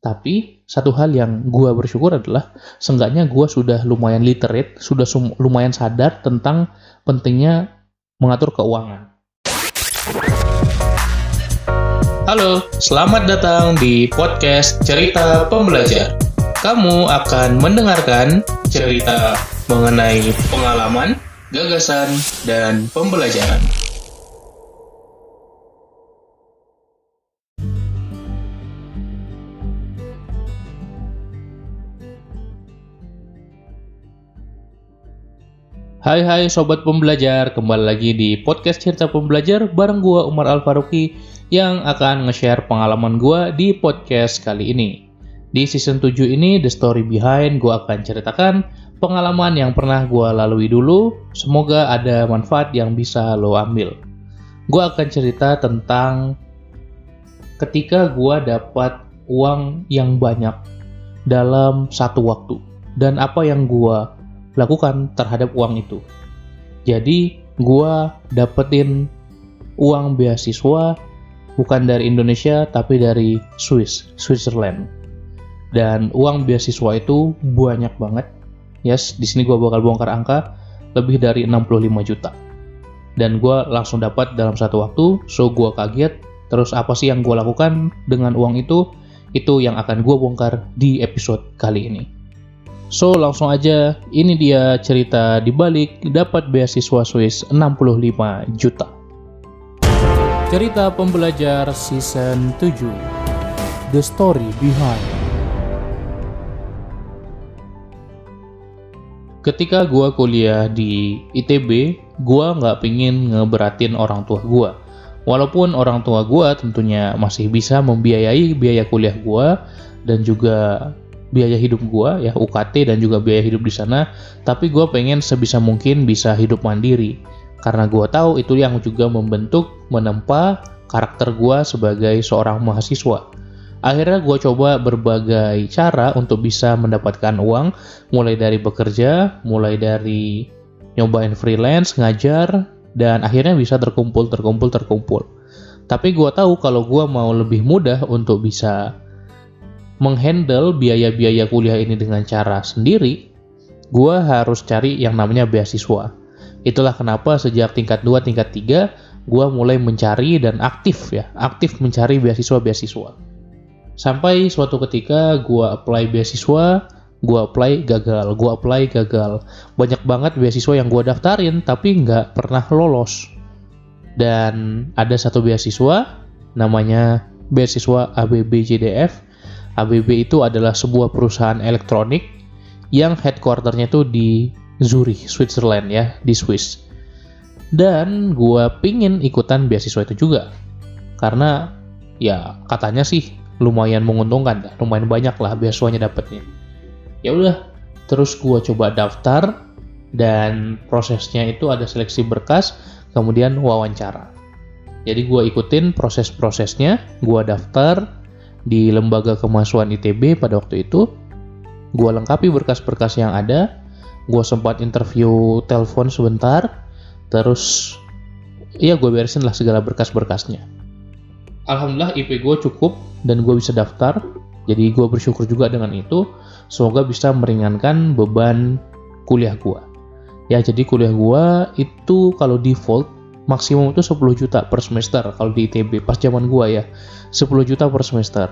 Tapi satu hal yang gue bersyukur adalah seenggaknya gue sudah lumayan literate, sudah lumayan sadar tentang pentingnya mengatur keuangan. Halo, selamat datang di podcast Cerita Pembelajar. Kamu akan mendengarkan cerita mengenai pengalaman, gagasan, dan pembelajaran. Hai hai sobat pembelajar, kembali lagi di podcast cerita pembelajar bareng gua Umar Al Faruqi yang akan nge-share pengalaman gua di podcast kali ini. Di season 7 ini The Story Behind gua akan ceritakan pengalaman yang pernah gua lalui dulu. Semoga ada manfaat yang bisa lo ambil. Gua akan cerita tentang ketika gua dapat uang yang banyak dalam satu waktu dan apa yang gua lakukan terhadap uang itu. Jadi, gua dapetin uang beasiswa bukan dari Indonesia tapi dari Swiss, Switzerland. Dan uang beasiswa itu banyak banget. Yes, di sini gua bakal bongkar angka lebih dari 65 juta. Dan gua langsung dapat dalam satu waktu, so gua kaget. Terus apa sih yang gua lakukan dengan uang itu? Itu yang akan gua bongkar di episode kali ini. So langsung aja, ini dia cerita di balik dapat beasiswa Swiss 65 juta. Cerita pembelajar season 7 The Story Behind Ketika gua kuliah di ITB, gua nggak pingin ngeberatin orang tua gua. Walaupun orang tua gua tentunya masih bisa membiayai biaya kuliah gua dan juga biaya hidup gue ya UKT dan juga biaya hidup di sana. Tapi gue pengen sebisa mungkin bisa hidup mandiri. Karena gue tahu itu yang juga membentuk menempa karakter gue sebagai seorang mahasiswa. Akhirnya gue coba berbagai cara untuk bisa mendapatkan uang. Mulai dari bekerja mulai dari nyobain freelance ngajar dan akhirnya bisa terkumpul terkumpul terkumpul. Tapi gue tahu kalau gue mau lebih mudah untuk bisa menghandle biaya-biaya kuliah ini dengan cara sendiri, gue harus cari yang namanya beasiswa. Itulah kenapa sejak tingkat 2, tingkat 3, gue mulai mencari dan aktif ya, aktif mencari beasiswa-beasiswa. Sampai suatu ketika gue apply beasiswa, gue apply gagal, gue apply gagal. Banyak banget beasiswa yang gue daftarin tapi nggak pernah lolos. Dan ada satu beasiswa namanya beasiswa ABBJDF ABB itu adalah sebuah perusahaan elektronik yang headquarternya itu di Zurich, Switzerland ya, di Swiss. Dan gue pingin ikutan beasiswa itu juga. Karena ya katanya sih lumayan menguntungkan, lumayan banyak lah beasiswanya dapetnya. Ya udah, terus gue coba daftar dan prosesnya itu ada seleksi berkas, kemudian wawancara. Jadi gue ikutin proses-prosesnya, gue daftar, di lembaga kemahasiswaan ITB pada waktu itu. Gue lengkapi berkas-berkas yang ada. Gue sempat interview telepon sebentar. Terus ya gue beresin lah segala berkas-berkasnya. Alhamdulillah IP gue cukup dan gue bisa daftar. Jadi gue bersyukur juga dengan itu. Semoga bisa meringankan beban kuliah gue. Ya jadi kuliah gue itu kalau default maksimum itu 10 juta per semester kalau di ITB pas zaman gua ya. 10 juta per semester.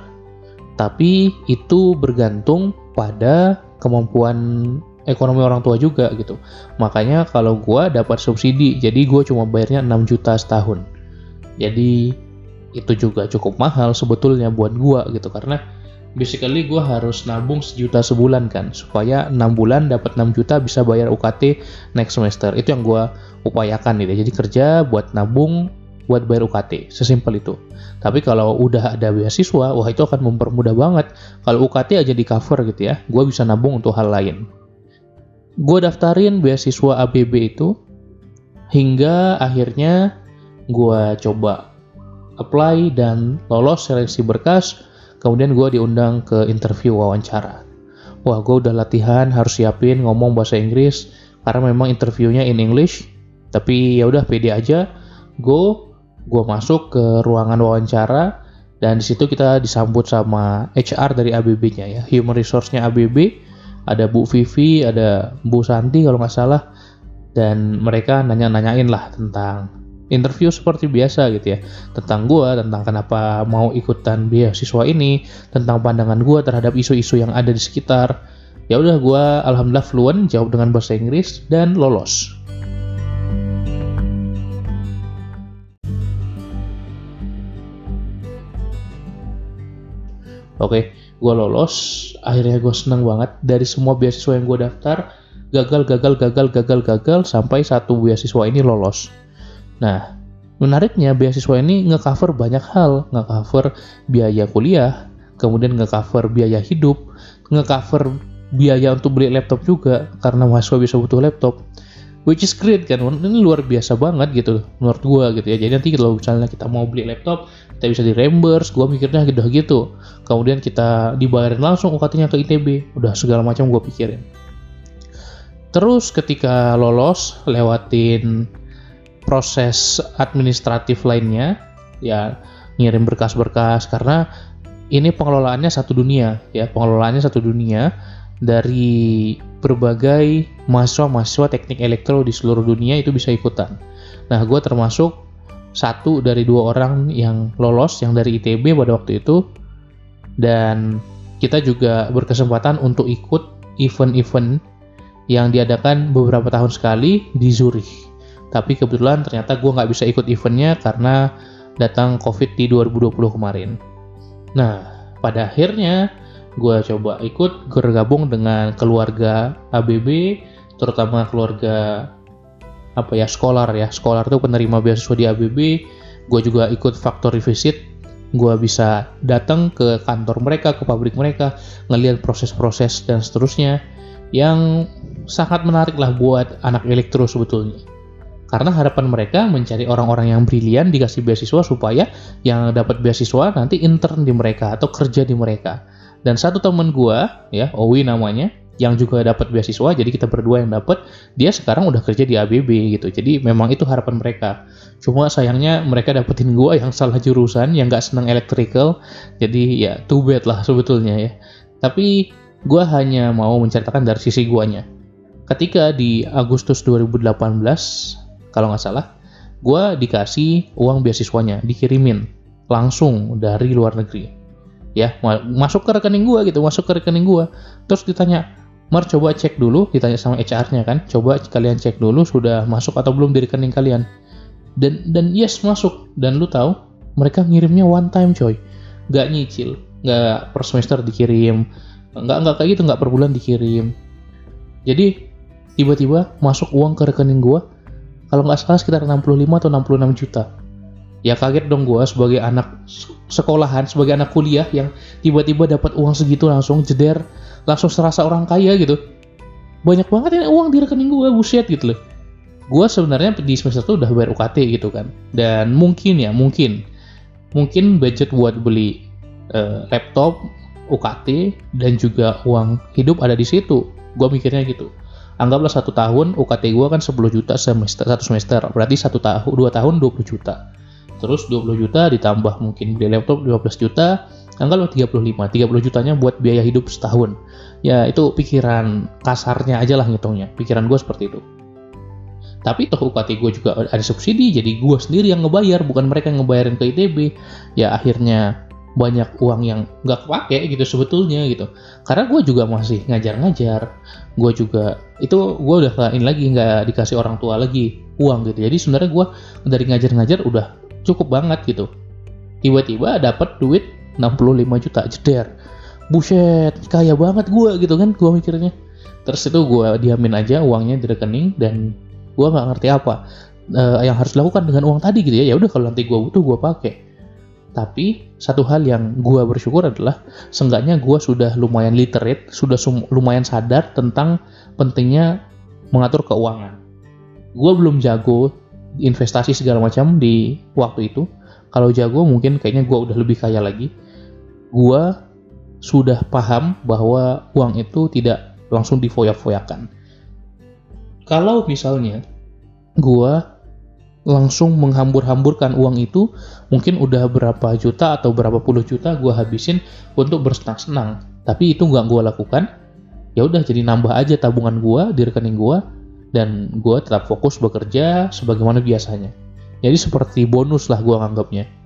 Tapi itu bergantung pada kemampuan ekonomi orang tua juga gitu. Makanya kalau gua dapat subsidi jadi gua cuma bayarnya 6 juta setahun. Jadi itu juga cukup mahal sebetulnya buat gua gitu. Karena basically gue harus nabung sejuta sebulan kan. Supaya 6 bulan dapat 6 juta bisa bayar UKT next semester. Itu yang gue upayakan gitu. Jadi kerja buat nabung buat bayar UKT sesimpel itu. Tapi kalau udah ada beasiswa wah itu akan mempermudah banget. Kalau UKT aja di cover gitu ya gue bisa nabung untuk hal lain. Gue daftarin beasiswa ABB itu hingga akhirnya gue coba apply dan lolos seleksi berkas Kemudian gue diundang ke interview wawancara. Wah, gue udah latihan, harus siapin ngomong bahasa Inggris karena memang interviewnya in English. Tapi ya udah pede aja. Go, gue masuk ke ruangan wawancara dan di situ kita disambut sama HR dari ABB-nya ya human resource-nya ABB ada Bu Vivi ada Bu Santi kalau nggak salah dan mereka nanya-nanyain lah tentang interview seperti biasa gitu ya tentang gua tentang kenapa mau ikutan beasiswa ini tentang pandangan gua terhadap isu-isu yang ada di sekitar ya udah gua alhamdulillah fluent jawab dengan bahasa Inggris dan lolos Oke, gue lolos. Akhirnya gue seneng banget dari semua beasiswa yang gue daftar. Gagal, gagal, gagal, gagal, gagal sampai satu beasiswa ini lolos. Nah, menariknya beasiswa ini ngecover banyak hal, ngecover biaya kuliah, kemudian ngecover biaya hidup, ngecover biaya untuk beli laptop juga karena mahasiswa bisa butuh laptop which is great kan? Ini luar biasa banget gitu menurut gua gitu ya. Jadi nanti kalau misalnya kita mau beli laptop kita bisa di reimburse gua mikirnya gitu gitu. Kemudian kita dibayarin langsung UKT-nya ke ITB udah segala macam gua pikirin. Terus ketika lolos lewatin proses administratif lainnya ya ngirim berkas-berkas karena ini pengelolaannya satu dunia ya pengelolaannya satu dunia dari berbagai mahasiswa-mahasiswa teknik elektro di seluruh dunia itu bisa ikutan. Nah, gue termasuk satu dari dua orang yang lolos yang dari ITB pada waktu itu dan kita juga berkesempatan untuk ikut event-event yang diadakan beberapa tahun sekali di Zurich. Tapi kebetulan ternyata gue nggak bisa ikut eventnya karena datang COVID di 2020 kemarin. Nah, pada akhirnya gue coba ikut bergabung dengan keluarga ABB terutama keluarga apa ya scholar ya. Scholar itu penerima beasiswa di ABB gue juga ikut factory visit. Gue bisa datang ke kantor mereka ke pabrik mereka ngelihat proses-proses dan seterusnya yang sangat menarik lah buat anak elektro sebetulnya karena harapan mereka mencari orang-orang yang brilian dikasih beasiswa supaya yang dapat beasiswa nanti intern di mereka atau kerja di mereka. Dan satu temen gue ya Owi namanya yang juga dapat beasiswa jadi kita berdua yang dapat dia sekarang udah kerja di ABB gitu. Jadi memang itu harapan mereka. Cuma sayangnya mereka dapetin gue yang salah jurusan yang nggak seneng electrical. Jadi ya too bad lah sebetulnya ya. Tapi gue hanya mau menceritakan dari sisi guanya. Ketika di Agustus 2018 kalau nggak salah gue dikasih uang beasiswanya dikirimin langsung dari luar negeri. Ya masuk ke rekening gua gitu masuk ke rekening gua. Terus ditanya Mar coba cek dulu ditanya sama HR-nya kan coba kalian cek dulu sudah masuk atau belum di rekening kalian. Dan dan yes masuk. Dan lu tahu mereka ngirimnya one time coy. Nggak nyicil nggak per semester dikirim nggak nggak kayak gitu nggak per bulan dikirim. Jadi tiba-tiba masuk uang ke rekening gua kalau nggak salah sekitar 65 atau 66 juta. Ya kaget dong gue sebagai anak sekolahan sebagai anak kuliah yang tiba-tiba dapat uang segitu langsung jeder langsung serasa orang kaya gitu. Banyak banget ya uang di rekening gue buset gitu loh. Gue sebenarnya di semester itu udah bayar UKT gitu kan. Dan mungkin ya mungkin. Mungkin budget buat beli uh, laptop UKT dan juga uang hidup ada di situ. Gue mikirnya gitu anggaplah satu tahun UKT gue kan 10 juta semester satu semester. Berarti satu tahun dua tahun 20 juta. Terus 20 juta ditambah mungkin beli laptop 15 juta anggaplah 35 30 jutanya buat biaya hidup setahun. Ya itu pikiran kasarnya aja lah ngitungnya. Pikiran gue seperti itu. Tapi toh UKT gue juga ada subsidi jadi gue sendiri yang ngebayar bukan mereka yang ngebayarin ke ITB ya akhirnya banyak uang yang nggak kepake gitu sebetulnya gitu. Karena gue juga masih ngajar-ngajar gue juga itu gue udah gak ini lagi nggak dikasih orang tua lagi uang gitu. Jadi sebenarnya gue dari ngajar-ngajar udah cukup banget gitu. Tiba-tiba dapat duit 65 juta jeder. Buset kaya banget gue gitu kan gue mikirnya. Terus itu gue diamin aja uangnya di rekening dan gue nggak ngerti apa uh, yang harus dilakukan dengan uang tadi gitu ya. Ya udah kalau nanti gue butuh gue pakai tapi satu hal yang gue bersyukur adalah seenggaknya gue sudah lumayan literate sudah lumayan sadar tentang pentingnya mengatur keuangan. Gue belum jago investasi segala macam di waktu itu. Kalau jago mungkin kayaknya gue udah lebih kaya lagi. Gue sudah paham bahwa uang itu tidak langsung difoyak-foyakan. Kalau misalnya gue langsung menghambur-hamburkan uang itu mungkin udah berapa juta atau berapa puluh juta gue habisin untuk bersenang-senang. Tapi itu nggak gue lakukan. Ya udah jadi nambah aja tabungan gue di rekening gue dan gue tetap fokus bekerja sebagaimana biasanya. Jadi seperti bonus lah gue nganggapnya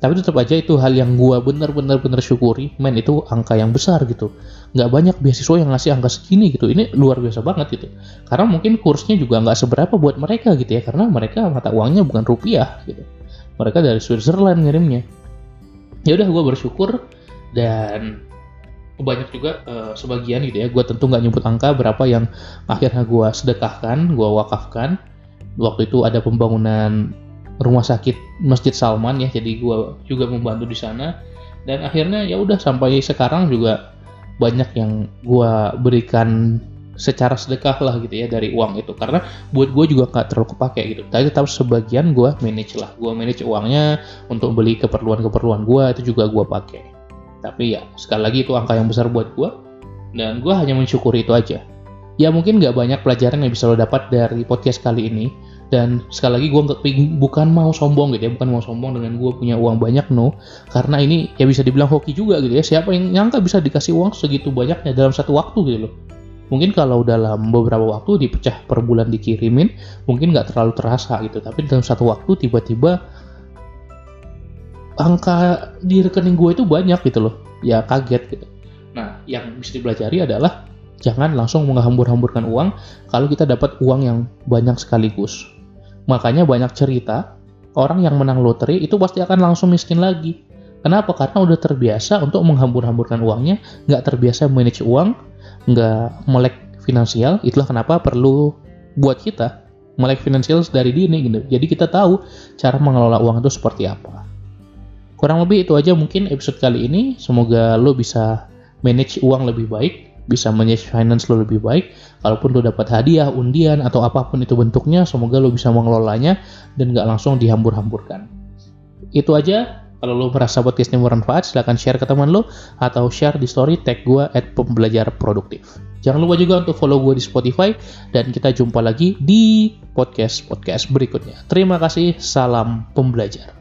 tapi tetap aja itu hal yang gue bener-bener bener syukuri. Men itu angka yang besar gitu. Nggak banyak beasiswa yang ngasih angka segini gitu. Ini luar biasa banget gitu. Karena mungkin kursnya juga nggak seberapa buat mereka gitu ya. Karena mereka mata uangnya bukan rupiah gitu. Mereka dari Switzerland ngirimnya. Ya udah gue bersyukur. Dan banyak juga uh, sebagian gitu ya gue tentu nggak nyebut angka berapa yang akhirnya gue sedekahkan gue wakafkan. Waktu itu ada pembangunan rumah sakit Masjid Salman ya jadi gue juga membantu di sana. Dan akhirnya ya udah sampai sekarang juga banyak yang gue berikan secara sedekah lah gitu ya dari uang itu. Karena buat gue juga nggak terlalu kepake gitu. Tapi tetap sebagian gue manage lah. Gue manage uangnya untuk beli keperluan-keperluan gue itu juga gue pakai tapi ya sekali lagi itu angka yang besar buat gue dan gue hanya mensyukuri itu aja. Ya mungkin nggak banyak pelajaran yang bisa lo dapat dari podcast kali ini dan sekali lagi gue bukan mau sombong gitu ya bukan mau sombong dengan gue punya uang banyak no. Karena ini ya bisa dibilang hoki juga gitu ya siapa yang nyangka bisa dikasih uang segitu banyaknya dalam satu waktu gitu loh. Mungkin kalau dalam beberapa waktu dipecah per bulan dikirimin mungkin nggak terlalu terasa gitu. Tapi dalam satu waktu tiba-tiba angka di rekening gue itu banyak gitu loh. Ya kaget gitu. Nah yang bisa dipelajari adalah jangan langsung menghambur-hamburkan uang kalau kita dapat uang yang banyak sekaligus Makanya banyak cerita, orang yang menang lotre itu pasti akan langsung miskin lagi. Kenapa? Karena udah terbiasa untuk menghambur-hamburkan uangnya, nggak terbiasa manage uang, nggak melek finansial. Itulah kenapa perlu buat kita melek finansial dari dini gitu. Jadi kita tahu cara mengelola uang itu seperti apa. Kurang lebih itu aja mungkin episode kali ini. Semoga lo bisa manage uang lebih baik bisa manage finance lo lebih baik. Kalaupun lo dapat hadiah, undian atau apa pun itu bentuknya, semoga lo bisa mengelolanya dan nggak langsung dihambur-hamburkan. Itu aja. Kalau lo merasa podcast ini bermanfaat, silahkan share ke teman lo atau share di story tag gue at pembelajar produktif. Jangan lupa juga untuk follow gue di Spotify dan kita jumpa lagi di podcast-podcast berikutnya. Terima kasih, salam pembelajar.